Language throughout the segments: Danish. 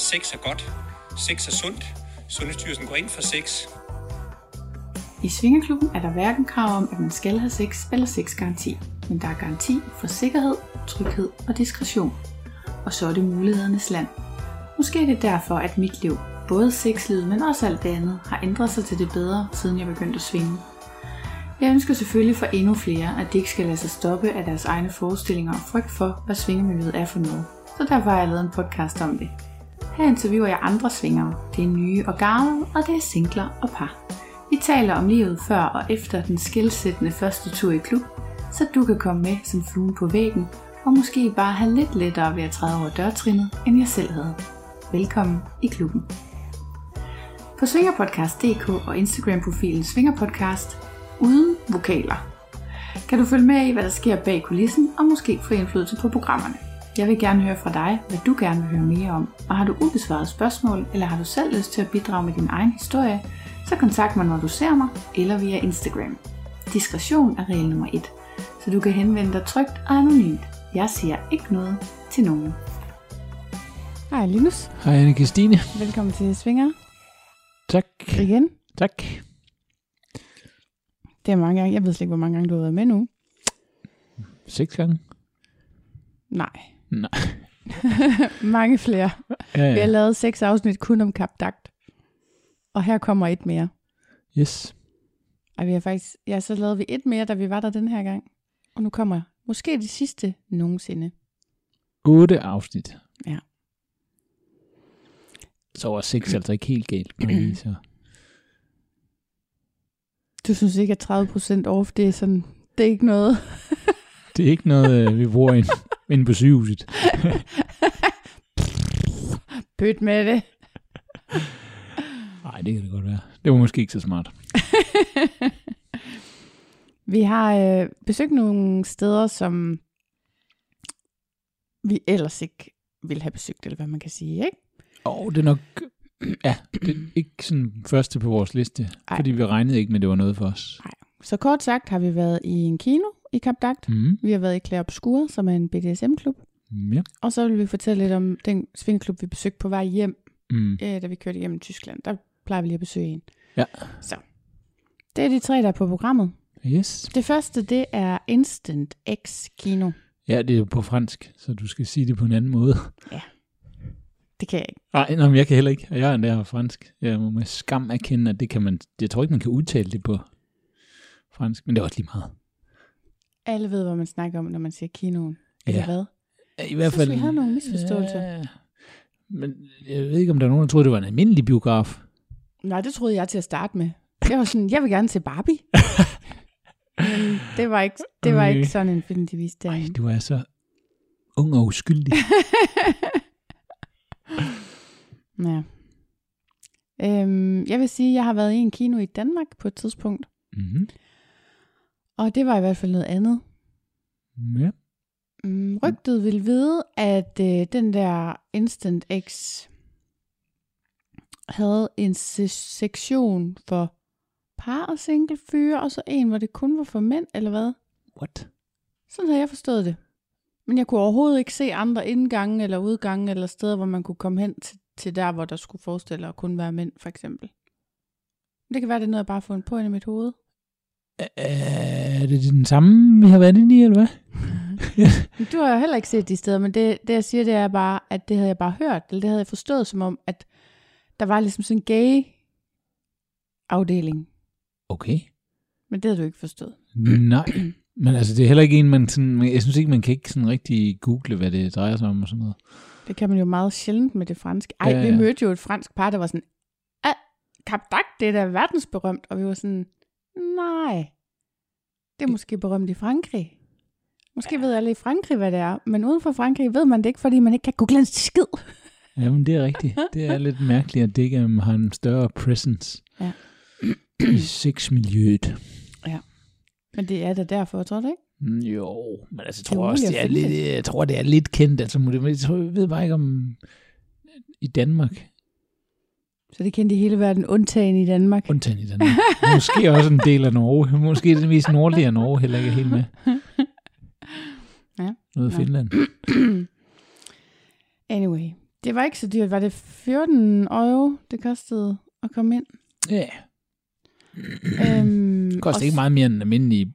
sex er godt, sex er sundt. Sundhedsstyrelsen går ind for sex. I Svingerklubben er der hverken krav om, at man skal have sex eller sexgaranti, men der er garanti for sikkerhed, tryghed og diskretion. Og så er det mulighedernes land. Måske er det derfor, at mit liv, både sexlivet, men også alt det andet, har ændret sig til det bedre, siden jeg begyndte at svinge. Jeg ønsker selvfølgelig for endnu flere, at de ikke skal lade sig stoppe af deres egne forestillinger og frygt for, hvad svingemiljøet er for noget. Så derfor har jeg lavet en podcast om det. Her interviewer jeg andre svingere. Det er nye og gamle, og det er singler og par. Vi taler om livet før og efter den skilsættende første tur i klub, så du kan komme med som fluen på væggen, og måske bare have lidt lettere ved at træde over dørtrinnet, end jeg selv havde. Velkommen i klubben. På svingerpodcast.dk og Instagram-profilen Svingerpodcast uden vokaler kan du følge med i, hvad der sker bag kulissen, og måske få indflydelse på programmerne. Jeg vil gerne høre fra dig, hvad du gerne vil høre mere om, og har du ubesvaret spørgsmål, eller har du selv lyst til at bidrage med din egen historie, så kontakt mig, når du ser mig, eller via Instagram. Diskretion er regel nummer 1, så du kan henvende dig trygt og anonymt. Jeg siger ikke noget til nogen. Hej Linus. Hej Anne Christine. Velkommen til Svinger. Tak. Igen. Tak. Det er mange gange. Jeg ved slet ikke, hvor mange gange du har været med nu. Seks gange? Nej. Nej. mange flere. Ja, ja. Vi har lavet seks afsnit kun om kapdagt. Og her kommer et mere. Yes. Og vi har faktisk, ja, så lavede vi et mere, da vi var der den her gang. Og nu kommer måske det sidste nogensinde. Otte afsnit. Ja. Så var seks altså ikke helt galt. kan man Så. Du synes ikke, at 30% off, det er sådan, det er ikke noget. Det er ikke noget, øh, vi bruger ind, inde på sygehuset. Pyt med det. Nej, det kan det godt være. Det var måske ikke så smart. Vi har øh, besøgt nogle steder, som vi ellers ikke ville have besøgt, eller hvad man kan sige, ikke? Og det er nok... Ja, det er ikke sådan første på vores liste, Ej. fordi vi regnede ikke med, at det var noget for os. Så kort sagt har vi været i en kino i Kapdagt. Mm. Vi har været i Claire Obscure, som er en BDSM-klub. Ja. Og så vil vi fortælle lidt om den svingeklub, vi besøgte på vej hjem, Mm. øh, da vi kørte hjem i Tyskland. Der plejer vi lige at besøge en. Ja. Så. Det er de tre, der er på programmet. Yes. Det første, det er Instant X Kino. Ja, det er på fransk, så du skal sige det på en anden måde. Det kan jeg ikke. Nej, nej, men jeg kan heller ikke. Jeg er endda fransk. Jeg må med skam erkende, at det kan man... Jeg tror ikke, man kan udtale det på fransk, men det er også lige meget. Alle ved, hvad man snakker om, når man siger kinoen. Eller Ja. hvad? I hvert synes, fald... vi havde nogle misforståelser. Ja, men jeg ved ikke, om der er nogen, der troede, det var en almindelig biograf. Nej, det troede jeg til at starte med. Jeg var sådan, jeg vil gerne se Barbie. Men det var ikke, det var Okay. ikke sådan en film, de viste Ej, derinde. du er så ung og uskyldig. Ja. Øhm, jeg vil sige, at jeg har været i en kino i Danmark på et tidspunkt. mm-hmm. Og det var i hvert fald noget andet. Ja. Mm, rygtet vil vide, at øh, den der Instant X havde en se- sektion for par og single fyre, og så en, hvor det kun var for mænd, eller hvad? What? Sådan har jeg forstået det. Men jeg kunne overhovedet ikke se andre indgange eller udgange, eller steder, hvor man kunne komme hen til, til der, hvor der skulle forestille at kun være mænd, for eksempel. Det kan være, det er noget, jeg bare har fundet på ind i mit hoved. Er det den samme, vi har været inde i, eller hvad? Men Du har jo heller ikke set de steder, men det, det jeg siger, det er bare, at det havde jeg bare hørt, eller det havde jeg forstået som om, at der var ligesom sådan en gay afdeling. Okay. Men det havde du ikke forstået. Nej. Men altså, det er heller ikke en, man sådan... Jeg synes ikke, man kan ikke sådan rigtig google, hvad det drejer sig om og sådan noget. Det kan man jo meget sjældent med det franske. Ej, Ja, ja, vi mødte jo et fransk par, der var sådan, ah, Cap d'Ac, det er da verdensberømt. Og vi var sådan, nej, det er måske berømt i Frankrig. Måske ved alle i Frankrig, hvad det er, men uden for Frankrig ved man det ikke, fordi man ikke kan google en skid. Jamen, det er rigtigt. Det er lidt mærkeligt, at det ikke um, har en større presence Ja. i sexmiljøet. Men det er da derfor, tror du ikke? Mm, Jo, men altså, jeg tror også, det er, lidt, jeg tror, det er lidt kendt. Altså, men jeg, tror, jeg ved bare ikke om i Danmark, Så det kendte hele verden, undtagen i Danmark. undtagen i Danmark. Måske også en del af Norge. Måske den mest nordlige af Norge heller ikke er helt med. Ja. Noget af. Finland. anyway, Det var ikke så dyrt. Var det 14 euro, det kostede at komme ind? Ja, øhm, det koster og ikke meget mere end en almindelig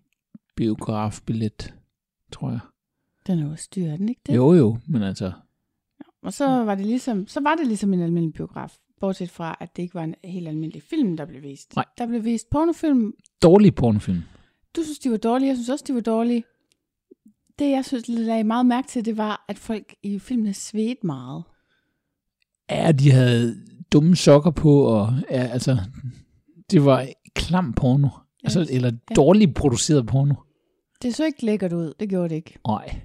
biografbillet, tror jeg. Den er også dyr, er den ikke det? Jo, jo, men altså, Og så var det ligesom, så var det ligesom en almindelig biograf. Bortset fra, at det ikke var en helt almindelig film, der blev vist. Nej. Der blev vist pornofilm. dårlig pornofilm. Du synes, de var dårlige. Jeg synes også, de var dårlige. Det, jeg synes, lagde meget mærke til, det var, at folk i filmene svedte meget. Ja, de havde dumme sokker på, og ja, altså, det var klam porno. Altså, Ja. eller Ja. dårligt produceret porno. Det så ikke lækkert ud. Det gjorde det ikke. Nej.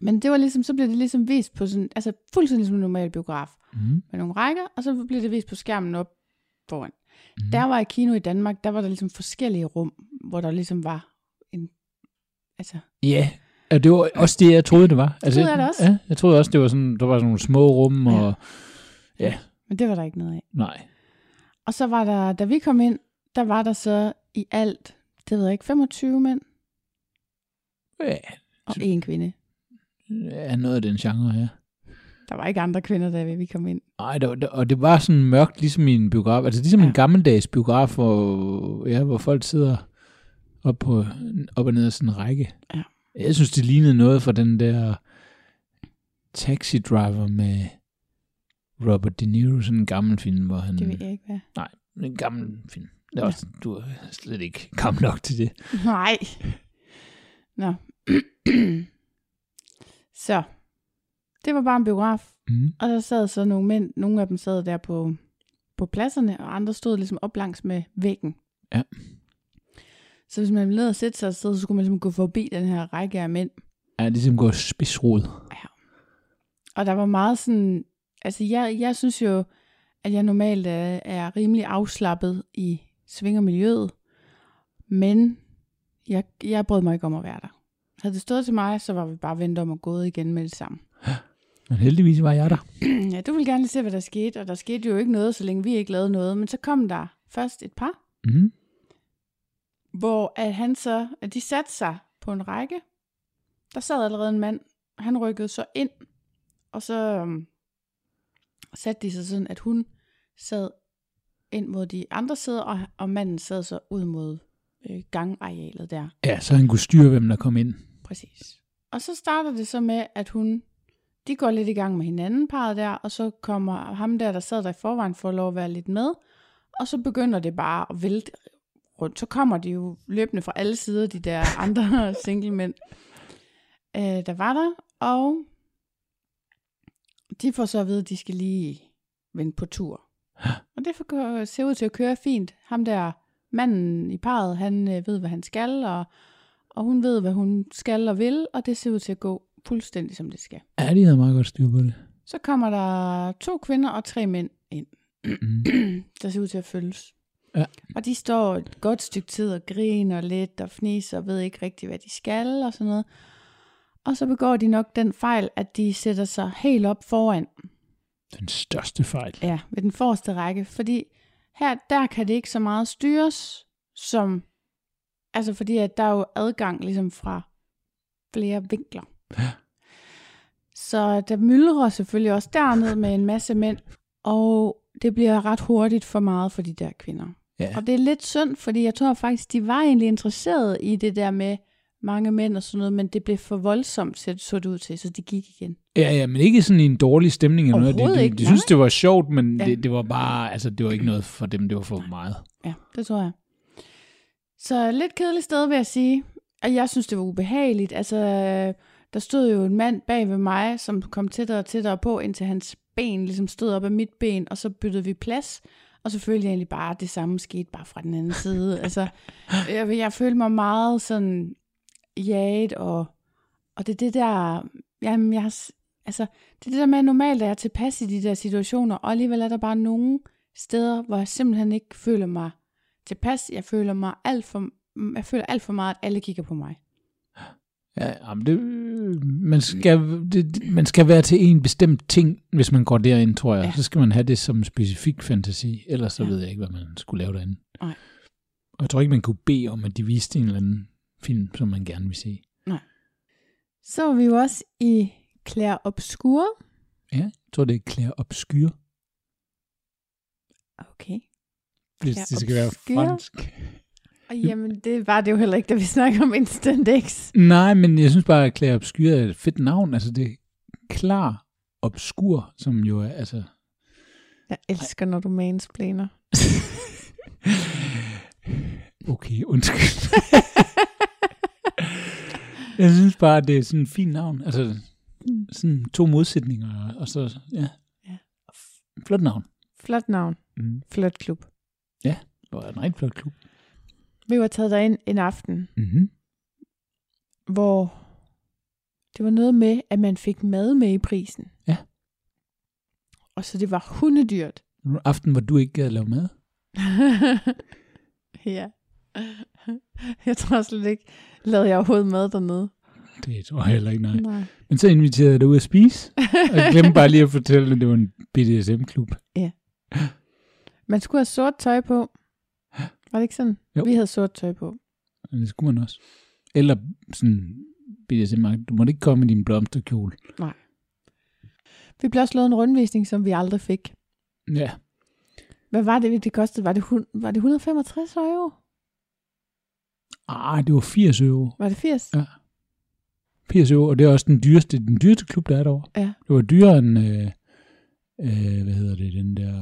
Men det var ligesom, så blev det ligesom vist på sådan, altså fuldstændig ligesom en normal biograf. Mm. Med nogle rækker, og så blev det vist på skærmen op foran. Mm. Der var i kino i Danmark, der var der ligesom forskellige rum, hvor der ligesom var en, altså, Ja, og det var også det, jeg troede, det var. Altså, troede jeg det også. Ja, jeg troede også, det var sådan, der var sådan nogle små rum, Ja. og ja, men det var der ikke noget af. nej. Og så var der, da vi kom ind, der var der så i alt, det ved jeg ikke, 25 mænd Ja, og en kvinde. Er noget af den genre, ja. Der var ikke andre kvinder, da vi kom ind. Nej, der, der, og det var sådan mørkt, ligesom i en biograf. Altså ligesom ja. Ja. en gammeldags biograf, hvor, ja, hvor folk sidder op, på, op og ned af sådan en række. Ja. Jeg synes, det lignede noget fra den der Taxi Driver med Robert De Niro, sådan en gammel film, hvor han... Det ved jeg ikke, hvad. Nej, en gammel film. Det er også, Du er slet ikke gammel nok til det. Nej. Nå. så. Det var bare en biograf. Mm. Og der sad så nogle mænd, nogle af dem sad der på, på pladserne, og andre stod ligesom op langs med væggen. Ja. Så hvis man ville og sætte sig et sted, så skulle man ligesom gå forbi den her række af mænd. Ja, ligesom går spidsrod. Og der var meget sådan, altså jeg, jeg synes jo, at jeg normalt er, er rimelig afslappet i svingermiljøet, men jeg, jeg brød mig ikke om at være der. Havde det stået til mig, så var vi bare ventet om at gå igen med det samme. Men heldigvis var jeg der. ja, du vil gerne lige se, hvad der skete, og der skete jo ikke noget, så længe vi ikke lavede noget. Men så kom der først et par, Mm. hvor at han så, at de satte sig på en række. Der sad allerede en mand, han rykkede så ind, og så um, satte de sig sådan, at hun sad ind mod de andre sæder, og, og manden sad så ud mod øh, gangarealet der. Ja, så han kunne styre, hvem der kom ind. Præcis. Og så starter det så med, at hun, de går lidt i gang med hinanden, parret der, og så kommer ham der, der sad der i forvejen, for at lov at være lidt med, og så begynder det bare at vælte rundt. Så kommer de jo løbende fra alle sider, de der andre singlemænd, øh, der var der, og de får så at vide, at de skal lige vende på tur. Og det får- ser ud til at køre fint. Ham der, manden i parret, han øh, ved, hvad han skal, og og hun ved, hvad hun skal og vil, og det ser ud til at gå fuldstændig, som det skal. Ja, de havde meget godt styr på det. Så kommer der to kvinder og tre mænd ind, Mm. der ser ud til at følges. Ja. Og de står et godt stykke tid og griner lidt og fniser og ved ikke rigtig, hvad de skal og sådan noget. Og så begår de nok den fejl, at de sætter sig helt op foran, Den største fejl. ja, ved den forreste række. Fordi her, der kan det ikke så meget styres, som, altså fordi at der er jo adgang ligesom fra flere vinkler. Ja. Så der myldrer selvfølgelig også derned med en masse mænd, og det bliver ret hurtigt for meget for de der kvinder. Ja. Og det er lidt synd, fordi jeg tror faktisk, de var egentlig interesserede i det der med mange mænd og sådan noget, men det blev for voldsomt, så så det ud til, så de gik igen. Ja, ja, men ikke sådan i en dårlig stemning eller noget. De, de, ikke, de synes, det var sjovt, men Ja. det, det var bare, altså det var ikke noget for dem, det var for meget. Ja, det tror jeg. Så lidt kedeligt sted, vil jeg sige. Og jeg synes, det var ubehageligt. Altså, der stod jo en mand bag ved mig, som kom tættere og tættere på, indtil hans ben ligesom stod op af mit ben, og så byttede vi plads. Og så følte jeg egentlig bare, at det samme skete bare fra den anden side. altså, jeg, jeg følte mig meget sådan jaget, og, og det er det der, jamen, jeg, altså, det er det der med, at normalt er jeg tilpas i de der situationer, og alligevel er der bare nogle steder, hvor jeg simpelthen ikke føler mig tilpas. Jeg føler mig alt for, jeg føler alt for meget, at alle kigger på mig. Ja, jamen det, man, skal, det, man skal være til en bestemt ting, hvis man går derind, tror jeg. Ja. Så skal man have det som specifik fantasi, ellers så Ja. ved jeg ikke, hvad man skulle lave derinde. Nej. Og jeg tror ikke, man kunne bede om, at de viste en eller anden film, som man gerne vil se. Så var vi jo også i Claire Obscure. Ja, tror, det er Claire Obscure, Okay. Hvis Claire det skal være fransk. Jamen, det var det jo heller ikke, da vi snakker om Instant X. Nej, men jeg synes bare, at Claire Obscure er et fedt navn. Altså, det er klar obskur, som jo er, altså... Jeg elsker, når du mansplaner. Okay, undskyld. jeg synes bare, det er sådan et fint navn. Altså, Mm. sådan to modsætninger, og så, ja. Ja. Flot navn. Flot navn. Mm. Flot klub. Det var en rigtig flot klub. Vi var taget derind en aften, Mm-hmm. hvor det var noget med, at man fik mad med i prisen. Ja. Og så det var hundedyrt. Aften, hvor du ikke gad lave mad. ja. Jeg tror slet ikke, lavede jeg overhovedet mad dernede. Det tror jeg heller ikke, nej. Nej. Men så inviterede jeg dig ud at spise, og jeg glemte bare lige at fortælle, at det var en BDSM-klub. Man skulle have sort tøj på. Var det ikke sådan? Jo. Vi havde sort tøj på. Det skulle man også. Eller sådan BDSM, du måtte ikke komme i din blomsterkjole. Vi blev også lavet en rundvisning, som vi aldrig fik. Ja, Hvad var det, det kostede? Var det, var det 165 euro? ah, det var 80 euro. Var det 80? Ja. 80 euro, og det er også den dyreste, den dyreste klub, der er derovre. Ja. Det var dyrere end, øh, øh, hvad hedder det, den der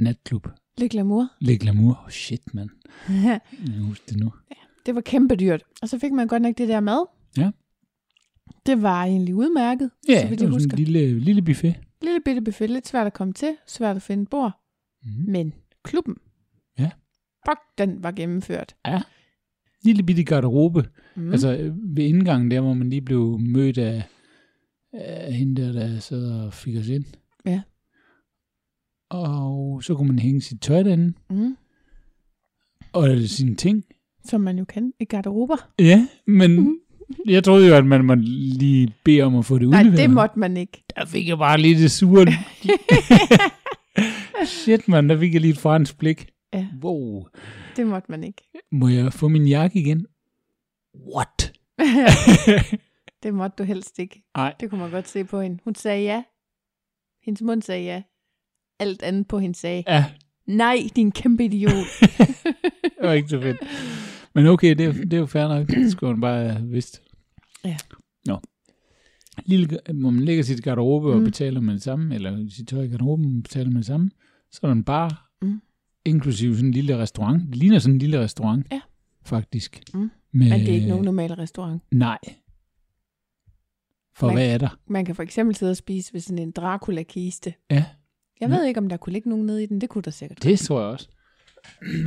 natklub. Lidt glamour. Le Glamour. Oh, shit, mand. Jeg kan huske det nu. det var kæmpe dyrt. Og så fik man godt nok det der mad. Ja. Det var egentlig udmærket, Ja, så vidt det jeg var sådan husker. en lille, lille buffet. Lille bitte buffet, lidt svært at komme til, svært at finde et bord. Mm. Men klubben, Ja. fuck, den var gennemført. Lille bitte garderobe. Mm. Mm. Altså øh, ved indgangen der, hvor man lige blev mødt af, af hende der, der sad og fik os ind. Ja. Og så kunne man hænge sit tøj derinde, mm. og sine ting. Som man jo kan i garderober. Ja, men Mhm. jeg troede jo, at man måtte lige bede om at få det Nej, udleveret. det måtte man ikke. Der fik jeg bare lige det sure. Shit, man, der fik jeg lige et fransk blik. Ja. Wow. Det måtte man ikke. Må jeg få min jakke igen? What? det måtte du helst ikke. Nej. Det kunne man godt se på hende. Hun sagde ja. Hendes mund sagde ja. Alt andet på hende sagde, Ja, nej, din kæmpe idiot. det var ikke så fedt. Men okay, det er, det er jo fair nok. Det skulle man bare have vidst. Ja. Nå. Lille, hvor man lægger sit garderobe og Mm. betaler med det samme, eller sit tøj i garderoben og betaler med det samme, så er der en bar, Mm. inklusive sådan en lille restaurant. Det ligner sådan en lille restaurant, Ja. faktisk. Mm. Med, Men det er ikke nogen normal restaurant. Nej. For Man- hvad er der? Man kan for eksempel sidde og spise ved sådan en Dracula-kiste. Ja, Jeg ved ikke, om der kunne ligge nogen nede i den. Det kunne der sikkert. det tror jeg også.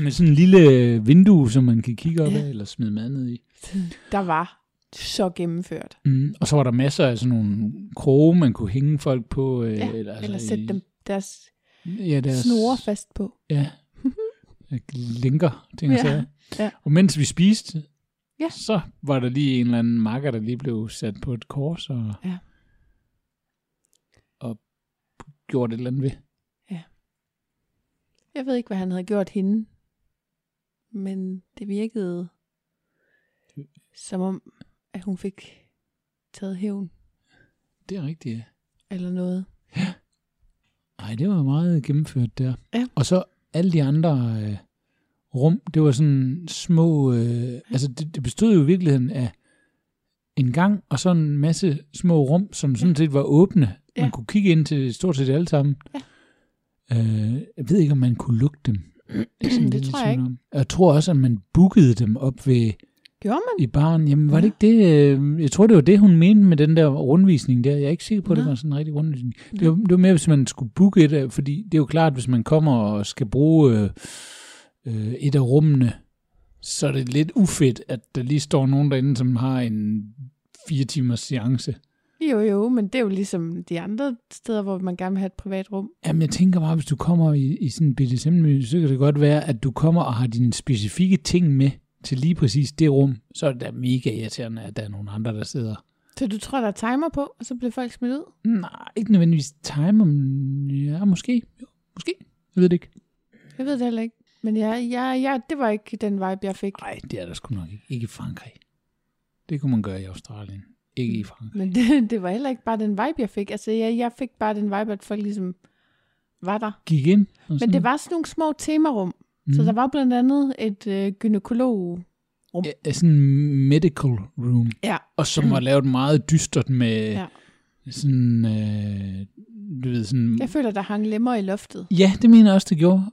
Med sådan en lille vindue, som man kan kigge op Ja. af, eller smide mad ned i. Der var så gennemført. Mm. Og så var der masser af sådan nogle kroge, man kunne hænge folk på. Øh, Ja, eller, Eller sætte i- dem deres ja, deres, snore fast på. Ja, linker, ting og Ja, sager. ja. Og mens vi spiste, Ja. så var der lige en eller anden makker, der lige blev sat på et kors og, Ja. og gjort et eller andet ved. Jeg ved ikke, hvad han havde gjort hende. Men det virkede som om, at hun fik taget hævn Det er rigtigt, ja. eller noget. Nej, det var meget gennemført der. Ja. Og så alle de andre øh, rum, det var sådan små... Øh, altså, det, det bestod jo i virkeligheden af en gang, og så en masse små rum, som sådan set var åbne. Ja. Man kunne kigge ind til stort set alle sammen. Ja. Øh, jeg ved ikke, om man kunne lukke dem. Det, Det tror jeg ikke. om. Jeg tror også, at man bookede dem op ved Gjorde man? i baren. Jamen, var det Ja. ikke det? øh, Jeg tror, det var det, hun mente med den der rundvisning der. Jeg er ikke sikker på, at det var sådan en rigtig rundvisning. Det var, det var mere, hvis man skulle booke et fordi det er jo klart, hvis man kommer og skal bruge øh, øh, et af rummene, så er det lidt ufedt, at der lige står nogen derinde, som har en fire timers seance. Jo, jo, men det er jo ligesom de andre steder, hvor man gerne vil have et privat rum. Jamen, jeg tænker bare, hvis du kommer i, i sådan en BDSM, så kan det godt være, at du kommer og har dine specifikke ting med til lige præcis det rum. Så er det da mega irriterende, at der er nogle andre, der sidder Så du tror, der er timer på, og så bliver folk smidt ud? Nej, ikke nødvendigvis timer, men ja, måske. Jo, måske. Jeg ved det ikke. Jeg ved det heller ikke. Men ja, ja, ja, det var ikke den vibe, jeg fik. Nej, det er der sgu nok ikke. Ikke i Frankrig. Det kunne man gøre i Australien. ikke i Frankrig. Men det, det var heller ikke bare den vibe, jeg fik. Altså, jeg, jeg fik bare den vibe, at folk ligesom var der. Gik ind. Men det var sådan nogle små temarum. Mm. Så Mhm. der var blandt andet et øh, gynekolog. Ja, sådan en medical room. Ja. Og som var lavet meget dystert med ja. sådan, øh, du ved, sådan... Jeg føler, der hang lemmer i loftet. Ja, det mener jeg også, det gjorde.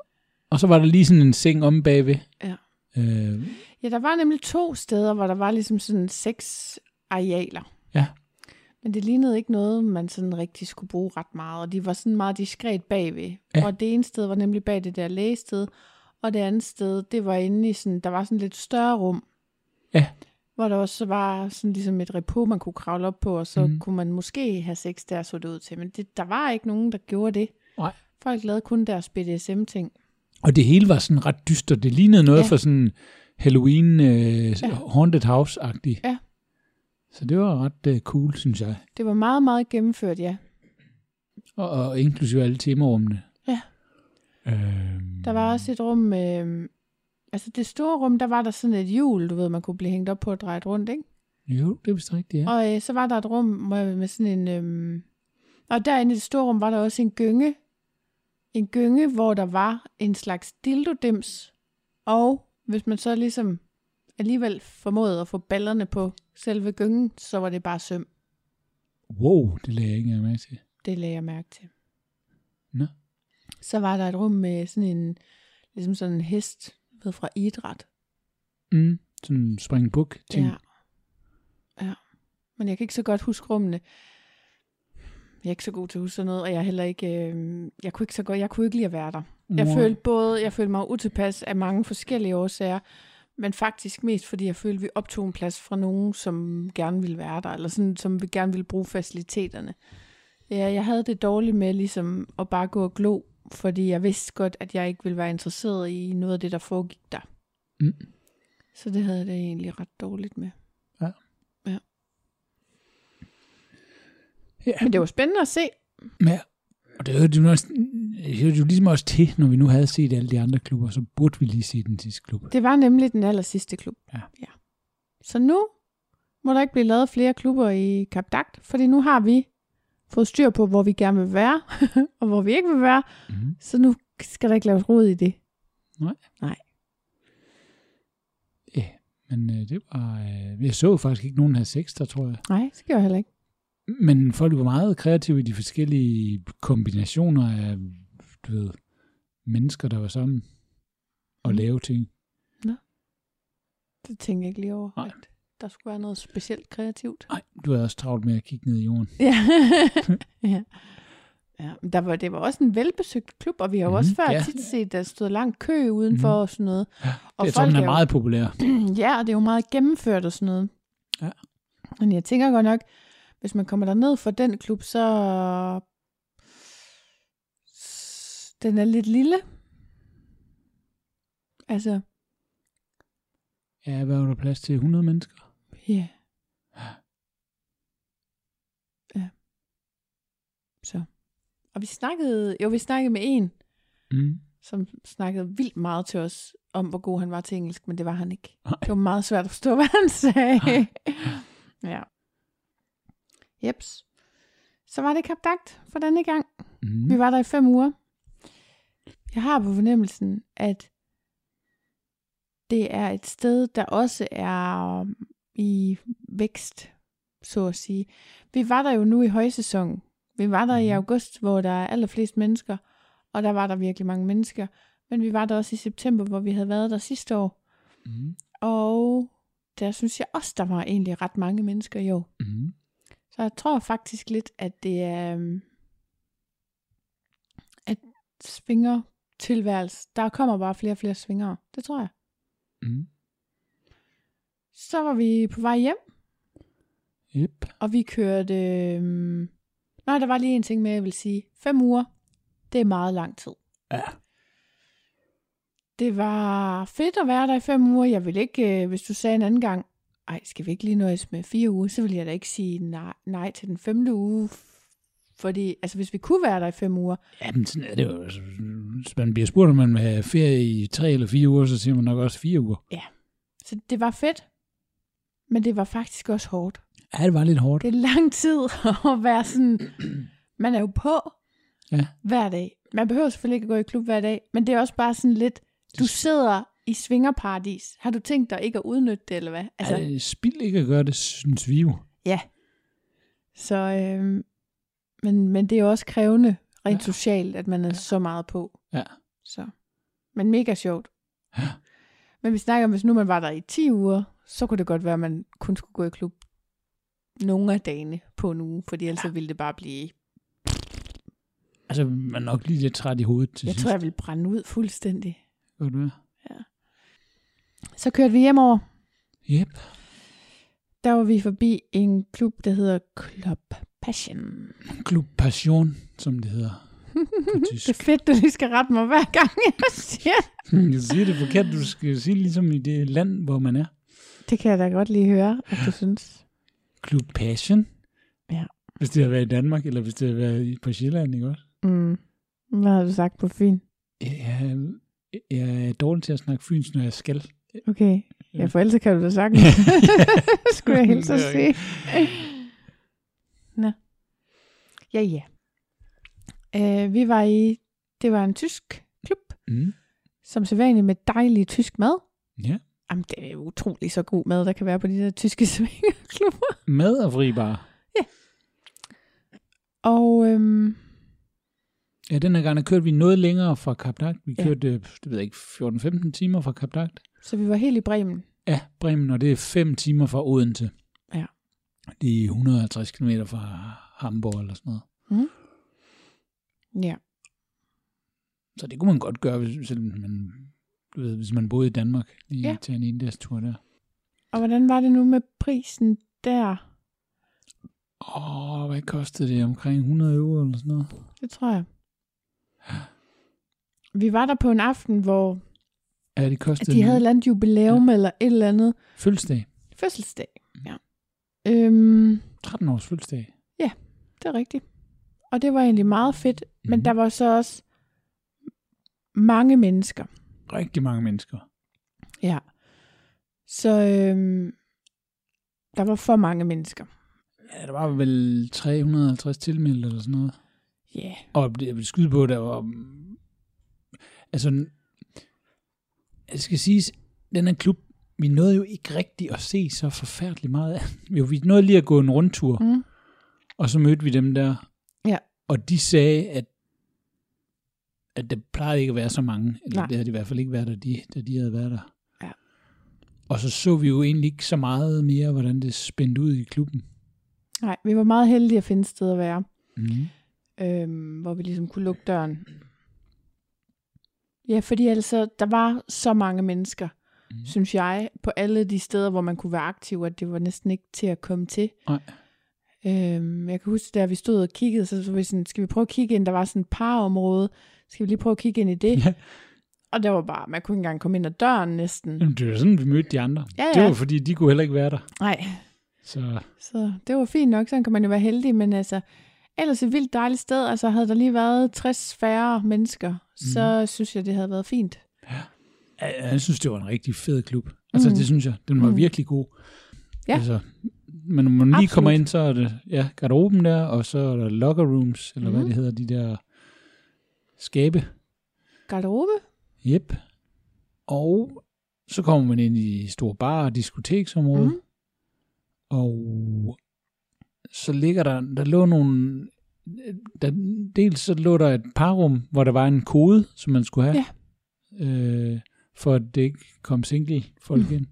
Og så var der lige sådan en seng om bagved. Ja. Øh, Ja, der var nemlig to steder, hvor der var ligesom sådan seks arealer. Ja. Men det lignede ikke noget, man sådan rigtig skulle bruge ret meget. Og de var sådan meget diskret bagved. Ja. Og det ene sted var nemlig bag det der lægested. Og det andet sted, det var inde i sådan, der var sådan lidt større rum. Ja. Hvor der også var sådan ligesom et repo, man kunne kravle op på, og så mm. Kunne man måske have sex der, så det ud til. Men det, der var ikke nogen, der gjorde det. Nej. Folk lavede kun deres BDSM-ting. Og det hele var sådan ret dystert. Det lignede noget Ja. for sådan Halloween øh, Ja. Haunted House-agtigt. Ja. Så det var ret øh, cool, synes jeg. Det var meget, meget gennemført, ja. Og, og inklusive alle temarummene. Ja. Øhm, Der var også et rum med... Altså det store rum, der var der sådan et hjul, du ved, man kunne blive hængt op på og drejet rundt, ikke? Jo, det er vist rigtigt, ja. Og øh, så var der et rum med, med sådan en... Øhm, og derinde i det store rum var der også en gynge. En gynge, hvor der var en slags dildodims. Og hvis man så ligesom alligevel formåede at få ballerne på selve gyngen, så var det bare søm. Wow, det lagde jeg ikke med til. Det lagde jeg mærke til. Nå. Så var der et rum med sådan en, ligesom sådan en hest ved fra idræt. Mm, sådan en springbuk ting. Ja. ja. Men jeg kan ikke så godt huske rummene. Jeg er ikke så god til at huske sådan noget, og jeg er heller ikke, øh, jeg kunne ikke så godt, jeg kunne ikke lide at være der. Jeg Wow. følte både, jeg følte mig utilpas af mange forskellige årsager, men faktisk mest fordi jeg følte, at vi optog en plads fra nogen, som gerne ville være der, eller sådan, som vi gerne ville bruge faciliteterne. Ja, jeg havde det dårligt med ligesom at bare gå og glo, fordi jeg vidste godt, at jeg ikke ville være interesseret i noget af det, der foregik der. Mm. Så det havde jeg det egentlig ret dårligt med. Ja, Men det var spændende at se. Ja, og det hørte jo, også, det hørte jo ligesom også til, når vi nu havde set alle de andre klubber, så burde vi lige se den sidste klub. Det var nemlig den aller sidste klub. Ja. ja. Så nu må der ikke blive lavet flere klubber i Cap Dagt, fordi nu har vi fået styr på, hvor vi gerne vil være, og hvor vi ikke vil være. Mm. Så nu skal der ikke laves rod i det. Ja, men øh, det var... Øh, jeg så faktisk ikke nogen have sex der, tror jeg. Nej, det skal jeg heller ikke. Men folk var meget kreative i de forskellige kombinationer af, du ved, mennesker, der var sammen og Mm. lave ting. Det tænker jeg ikke lige over. Nej. At der skulle være noget specielt kreativt. Nej, du havde også travlt med at kigge ned i jorden. Ja. ja. Ja, men der var, det var også en velbesøgt klub, og vi har jo Mhm, også før ja. tit set, der stod lang kø udenfor Mhm. og sådan noget. Ja, Og jeg tror, den er er meget populær. ja, og det er jo meget gennemført og sådan noget. Ja. Men jeg tænker godt nok, hvis man kommer derned for den klub, så... Den er lidt lille. Altså, Ja, hvad var der plads til? 100 mennesker? ja. Ja. Så. Og vi snakkede, jo, vi snakkede med en, Mm. som snakkede vildt meget til os om, hvor god han var til engelsk, men det var han ikke. Nej. Det var meget svært at forstå, hvad han sagde. Ja. Jeps. Så var det kapdagt for denne gang. Mm. Vi var der i fem uger. Jeg har på fornemmelsen, at det er et sted, der også er um, i vækst, så at sige. Vi var der jo nu i højsæsonen. Vi var der i Mhm. august, hvor der er allerflest mennesker, og der var der virkelig mange mennesker. Men vi var der også i september, hvor vi havde været der sidste år. Mm. Og der synes jeg også, der var egentlig ret mange mennesker i år. Mm. Så jeg tror faktisk lidt, at det er øhm, at svinger tilværelse. Der kommer bare flere og flere svingere. Det tror jeg. Mm. Så var vi på vej hjem, Yep. og vi kørte... Øhm, nej, der var lige en ting med, jeg vil sige. Fem uger, det er meget lang tid. Ja. Det var fedt at være der i fem uger. Jeg vil ikke, øh, hvis du sagde en anden gang, ej, skal vi ikke lige nøjes med fire uger, så vil jeg da ikke sige nej, nej til den femte uge. Fordi, altså hvis vi kunne være der i fem uger, Ja, men sådan er det jo. Altså, Hvis man bliver spurgt, om man vil have ferie i tre eller fire uger, så siger man nok også fire uger. så det var fedt. Men det var faktisk også hårdt. Ja, det var lidt hårdt. Det er lang tid at være sådan, man er jo på Ja. hver dag. Man behøver selvfølgelig ikke at gå i klub hver dag, men det er også bare sådan lidt, du sidder i svingerparadis. Har du tænkt dig ikke at udnytte det, eller hvad? Altså, det spild ikke at gøre det, synes vi jo. Ja. Så, øh, men, men det er jo også krævende rent Ja. socialt, at man er ja. så meget på. Ja. Så. Men mega sjovt. Ja. Men vi snakker om, hvis nu man var der i 10 uger, så kunne det godt være, at man kun skulle gå i klub nogle af dagene på en uge, fordi ellers ja. ville det bare blive... Altså, man er nok lige lidt træt i hovedet til Jeg sidst. tror, jeg ville brænde ud fuldstændig. Godt være. Så kørte vi hjemover. Yep. Der var vi forbi en klub, der hedder Club Passion. Klub Passion, som det hedder. Det er fedt, du lige skal rette mig hver gang, jeg siger. Jeg siger det forkert. Du skal sige ligesom i det land, hvor man er. Det kan jeg da godt lige høre, at du synes. Klub Passion. Ja. Hvis det har været i Danmark, eller hvis det har været i- på Sjælland, ikke også? Mm. Hvad har du sagt på Fyn? Jeg, jeg er dårlig til at snakke fyns, når jeg skal. Okay. Ja, for ellers kan du da sagtens. Skulle jeg hilse at sige. Nå. Ja, ja. Uh, vi var i, det var en tysk klub, Mm. som sædvanligt med dejlig tysk mad. Ja. Jamen, det er jo utrolig så god mad, der kan være på de der tyske svingerklubber. Mad og fri bar. Og øhm, Ja, den her gang der kørte vi noget længere fra Kap Dagt. Vi Ja. kørte, øh, det ved jeg ikke, 14-15 timer fra Kap Dagt. Så vi var helt i Bremen. Ja, Bremen, og det er 5 timer fra Odense. Ja. Det er 150 km fra Hamburg eller sådan noget. Ja. Så det kunne man godt gøre, hvis, selvom man, du ved, hvis man boede i Danmark. Lige Ja. ja. tage en endags tur der. Og hvordan var det nu med prisen der? Åh, hvad kostede det? Omkring 100 euro eller sådan noget? Det tror jeg. Vi var der på en aften, hvor Ja, det at kostede de havde et eller andet jubilæum ja. eller et eller andet fødselsdag. fødselsdag. Ja. Øhm, 13 års fødselsdag. det er rigtigt. Og det var egentlig meget fedt, mm. men Mhm. der var så også mange mennesker. Rigtig mange mennesker. Ja. Så øhm, der var for mange mennesker. Ja, der var vel 350 tilmeldte eller sådan noget. Ja. Yeah. Og jeg vil skyde på, der var... mm, Altså, jeg skal sige, den her klub, vi nåede jo ikke rigtig at se så forfærdeligt meget af. Jo, vi nåede lige at gå en rundtur, Mm. og så mødte vi dem der. Ja. Og de sagde, at, at der plejede ikke at være så mange. Eller Nej. det havde det i hvert fald ikke været, da de, da de havde været der. Ja. Og så så vi jo egentlig ikke så meget mere, hvordan det spændte ud i klubben. Nej, vi var meget heldige at finde et sted at være, Mm. øhm, hvor vi ligesom kunne lukke døren. Ja, fordi altså, der var så mange mennesker, Mm. synes jeg, på alle de steder, hvor man kunne være aktiv, at det var næsten ikke til at komme til. Nej. Øhm, jeg kan huske, da vi stod og kiggede, så var vi sådan, skal vi prøve at kigge ind? Der var sådan et parområde. Skal vi lige prøve at kigge ind i det? Ja. Og der var bare, man kunne ikke engang komme ind ad døren næsten. Jamen, det var sådan, vi mødte de andre. Ja, Det ja. var fordi, de kunne heller ikke være der. Nej, Så så det var fint nok, sådan kan man jo være heldig, men altså, ellers et vildt dejligt sted, altså havde der lige været 60 færre mennesker, mm. så synes jeg, det havde været fint. jeg, jeg synes, det var en rigtig fed klub. Altså, Mhm. det synes jeg. Den var Mhm. virkelig god. Ja. Altså, men når man lige Absolut. kommer ind, så er det ja, garderoben der, og så er der locker rooms, eller mm. hvad Mhm. det hedder, de der skabe. Garderobe? Yep. Og så kommer man ind i store bar- og diskoteksområde, mm. Og så ligger der, der lå nogle, der, dels så lå der et parrum, hvor der var en kode, som man skulle have, ja. øh, for at det ikke kom single folk ind.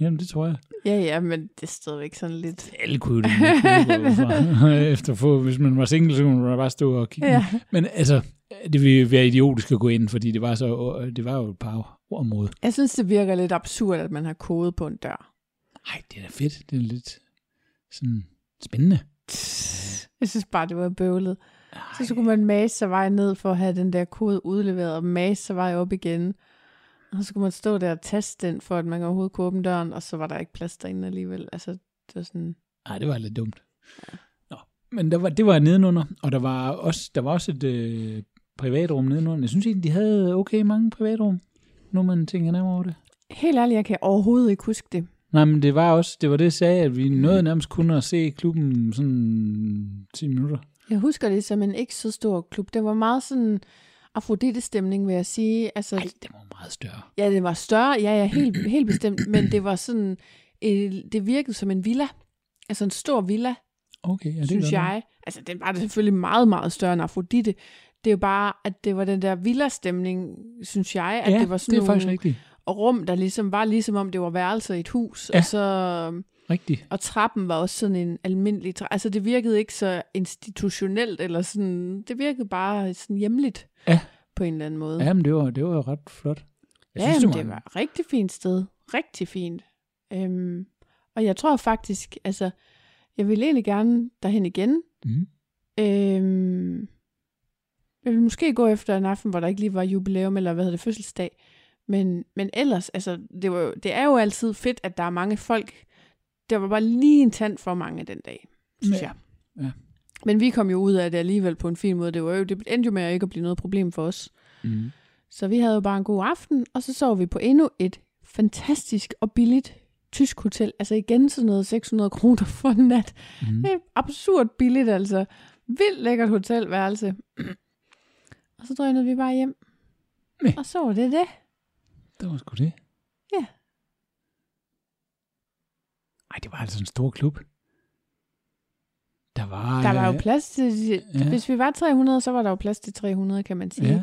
Jamen, det tror jeg. Ja, ja, men det stod ikke sådan lidt. Alle kunne det. Efter få, hvis man var single, så kunne man bare stå og kigge. Ja. Men altså, det ville være idiotisk at gå ind, fordi det var, så, det var jo et par område. Jeg synes, det virker lidt absurd, at man har kode på en dør. Ej, det er da fedt. Det er lidt sådan spændende. Jeg synes bare, det var bøvlet. Så skulle man mase sig vej ned for at have den der kode udleveret, og mase sig vej op igen. Og så skulle man stå der og taste den, for at man overhovedet kunne åbne døren, og så var der ikke plads derinde alligevel. Altså, det var sådan... Nej, det var lidt dumt. Nå, men der var, det var nedenunder, og der var også, der var også et øh, privatrum nedenunder. Jeg synes egentlig, de havde okay mange privatrum, nu man tænker nærmere over det. Helt ærligt, jeg kan overhovedet ikke huske det. Nej, men det var også, det var det, jeg sagde, at vi nåede nærmest kun at se klubben sådan 10 minutter. Jeg husker det som en ikke så stor klub. Det var meget sådan Afrodite-stemning, vil jeg sige. Altså, Nej, det var meget større. Ja, det var større, ja, ja, helt, helt bestemt, men det var sådan, det virkede som en villa. Altså en stor villa, Okay, ja, det synes jeg. Altså, den var selvfølgelig meget, meget større end Afrodite. Det er jo bare, at det var den der villa-stemning, synes jeg, at ja, det var sådan det er faktisk nogle rum, der ligesom var ligesom om det var værelser i et hus, Ja. og så Rigtigt. og trappen var også sådan en almindelig tra- Altså, det virkede ikke så institutionelt, eller sådan, det virkede bare sådan hjemligt Ja. på en eller anden måde. Ja, men det var, det var ret flot. Jeg ja, synes, jamen, det var et rigtig fint sted. Rigtig fint. Øhm, og jeg tror faktisk, altså, jeg vil egentlig gerne derhen igen. Mm. Øhm, jeg vil måske gå efter en aften, hvor der ikke lige var jubilæum, eller hvad hedder det, fødselsdag. Men, men ellers, altså, det, var, jo- det er jo altid fedt, at der er mange folk. Der var bare lige en tand for mange den dag, synes Ja. jeg. Ja. Men vi kom jo ud af det alligevel på en fin måde. Det, var jo, det endte jo med at ikke at blive noget problem for os. Mm. Så vi havde jo bare en god aften, og så sov vi på endnu et fantastisk og billigt tysk hotel. Altså igen sådan noget 600 kroner for en nat. Mm. Det er absurd billigt altså. Vildt lækkert hotelværelse. Og så drønede vi bare hjem. Nej. Og så var det det. Det var sgu det. Ja. Ej, det var altså en stor klub. Der var... Der var jo øh, plads til... ja. Hvis vi var 300, så var der jo plads til 300, kan man sige. Ja.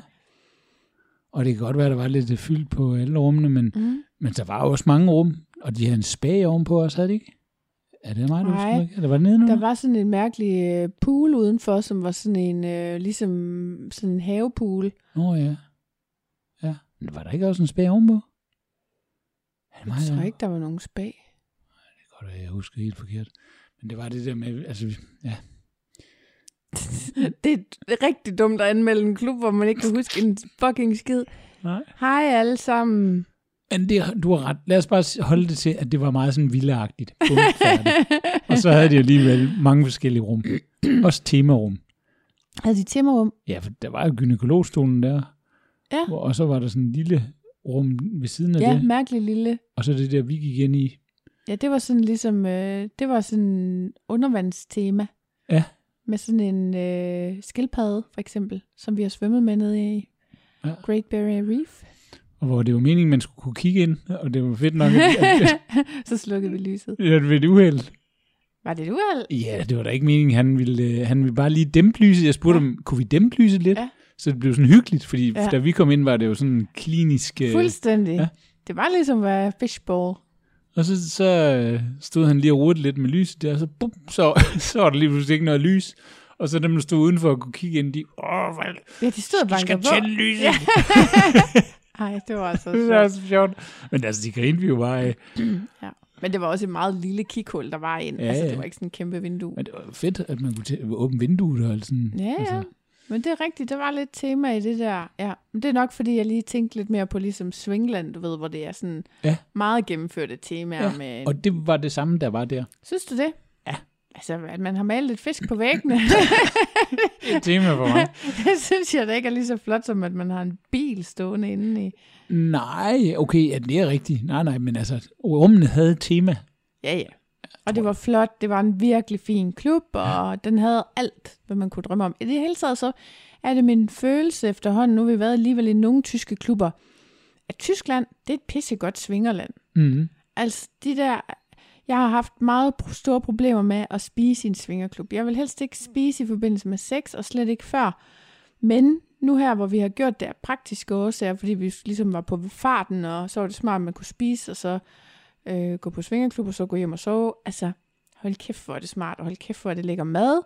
Og det kan godt være, at der var lidt fyldt på alle rummene, men, Mm. men der var også mange rum, og de havde en spag ovenpå os, havde de ikke? Er det mig, du Nej. husker? Eller var det nedenunder? Der var sådan en mærkelig øh, pool udenfor, som var sådan en, øh, ligesom sådan en havepool. Nå ja. Ja. Var der ikke også en spag ovenpå? Er mig, Jeg tror ikke, der var nogen spag. Det kan godt jeg husker helt forkert. Men det var det der med, altså, ja. Det er rigtig dumt at anmelde en klub, hvor man ikke kan huske en fucking skid. Nej. Hej alle sammen. Men det, du har ret. Lad os bare holde det til, at det var meget sådan færdig. Og så havde de alligevel mange forskellige rum. Også temarum. Havde de timmerrum? Ja, for der var jo gynekologstolen der. Ja. Og så var der sådan en lille rum ved siden af Ja, det. mærkelig lille. Og så det der, vi gik ind i. Ja, det var sådan ligesom, øh, det var sådan undervandstema. Ja. Med sådan en øh, skildpadde, for eksempel, som vi har svømmet med nede i Ja. Great Barrier Reef. Og hvor det var meningen, man skulle kunne kigge ind. Og det var fedt nok, at, at, så slukkede vi lyset. at, at ved et uheld. Var det et uheld? Ja, det var da ikke meningen. Han ville, øh, han ville bare lige dæmpe lyset. Jeg spurgte Ja. ja. om, kunne vi dæmpe lyset lidt? Ja. Så det blev sådan hyggeligt, fordi Ja. da vi kom ind, var det jo sådan klinisk... øh, Fuldstændig. Ja. Det var ligesom at være fishbowl. Og så, så øh, stod han lige og rurte lidt med lyset der, og så, bum, så, så var der lige pludselig ikke noget lys. Og så dem, der stod udenfor og kunne kigge ind, de, åh, hvad, Ja, de stod du skal tænde lyset. Ja. Ej, det var altså det er sjovt. så sjovt. Men altså, de grinede vi jo bare af. Ja. Men det var også et meget lille kikhul, der var ind. Ja, altså, det var ikke sådan en kæmpe vindue. Men det var fedt, at man kunne åbne vinduet og sådan. Ja, ja. Altså, Men det er rigtigt, der var lidt tema i det der. Ja. Men det er nok, fordi jeg lige tænkte lidt mere på ligesom Swingland, du ved, hvor det er sådan Ja. meget gennemførte temaer. Ja, Med... og det var det samme, der var der. Synes du det? Ja. Altså, at man har malet et fisk på væggene, Et tema for mig. det synes jeg da ikke er lige så flot, som at man har en bil stående inde i. Nej, okay, ja, det er rigtigt. Nej, nej, men altså, rummene havde et tema. Ja, ja. Og det var flot. Det var en virkelig fin klub, og ja. den havde alt, hvad man kunne drømme om. I det hele taget så er det min følelse efterhånden, nu har vi været alligevel i nogle tyske klubber, at Tyskland, det er et pissegodt svingerland. Mm. Altså, de der... Jeg har haft meget store problemer med at spise i en svingerklub. Jeg vil helst ikke spise i forbindelse med sex, og slet ikke før. Men nu her, hvor vi har gjort det af praktiske årsager, fordi vi ligesom var på farten, og så var det smart, at man kunne spise, og så øh, gå på svingerklub, og så gå hjem og sove. Altså, hold kæft, hvor er det smart, og hold kæft, hvor er det lækker mad.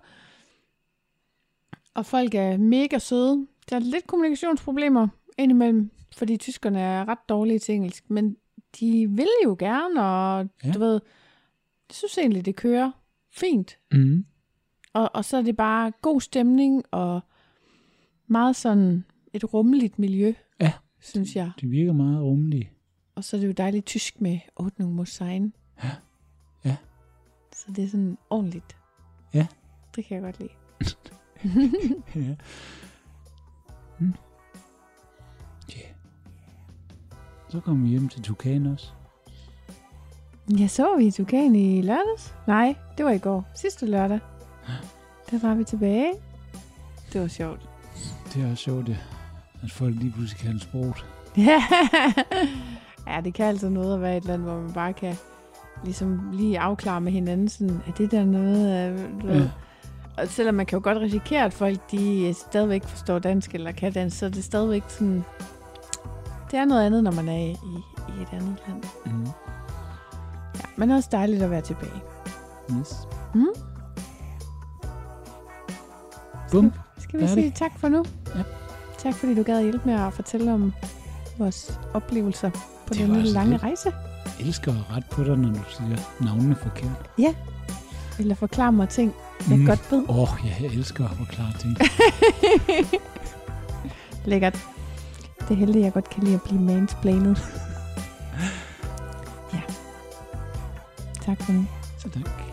Og folk er mega søde. Der er lidt kommunikationsproblemer indimellem, fordi tyskerne er ret dårlige til engelsk, men de vil jo gerne, og ja. Du ved, jeg synes egentlig, det kører fint. Mm. Og, og så er det bare god stemning, og meget sådan et rummeligt miljø, Ja. synes jeg. De virker meget rummelige. Og så er det jo dejligt tysk med Ordnung muss sein. Ja. Ja. Så det er sådan ordentligt. Ja. Det kan jeg godt lide. ja. Mm. Yeah. Så kom vi hjem til Tukan også. Jeg så vi Tukan i lørdags. Nej, det var i går. Sidste lørdag. Der var vi tilbage. Det var sjovt. Det er også sjovt, ja. at folk lige pludselig kan sproget. Ja. det kan altså noget at være et land, hvor man bare kan ligesom lige afklare med hinanden, sådan, er det der noget, øh, du Ja. og selvom man kan jo godt risikere, at folk de øh, stadigvæk forstår dansk eller kan dansk, så er det stadigvæk sådan, det er noget andet, når man er i, i et andet land. Mm. Ja, men også dejligt at være tilbage. Yes. Mm. Bum. Skal vi Færdig. sige tak for nu? Ja. Tak fordi du gad hjælpe med at fortælle om vores oplevelser på Det denne altså lange lidt. rejse. Jeg elsker at rette på dig, når du siger navnene forkert. Eller forklare mig ting, jeg Mm. godt ved. Åh, oh, ja, jeg elsker at forklare ting. Lækkert. Det er heldigt, jeg godt kan lide at blive mansplanet. ja. Tak for nu. Så tak.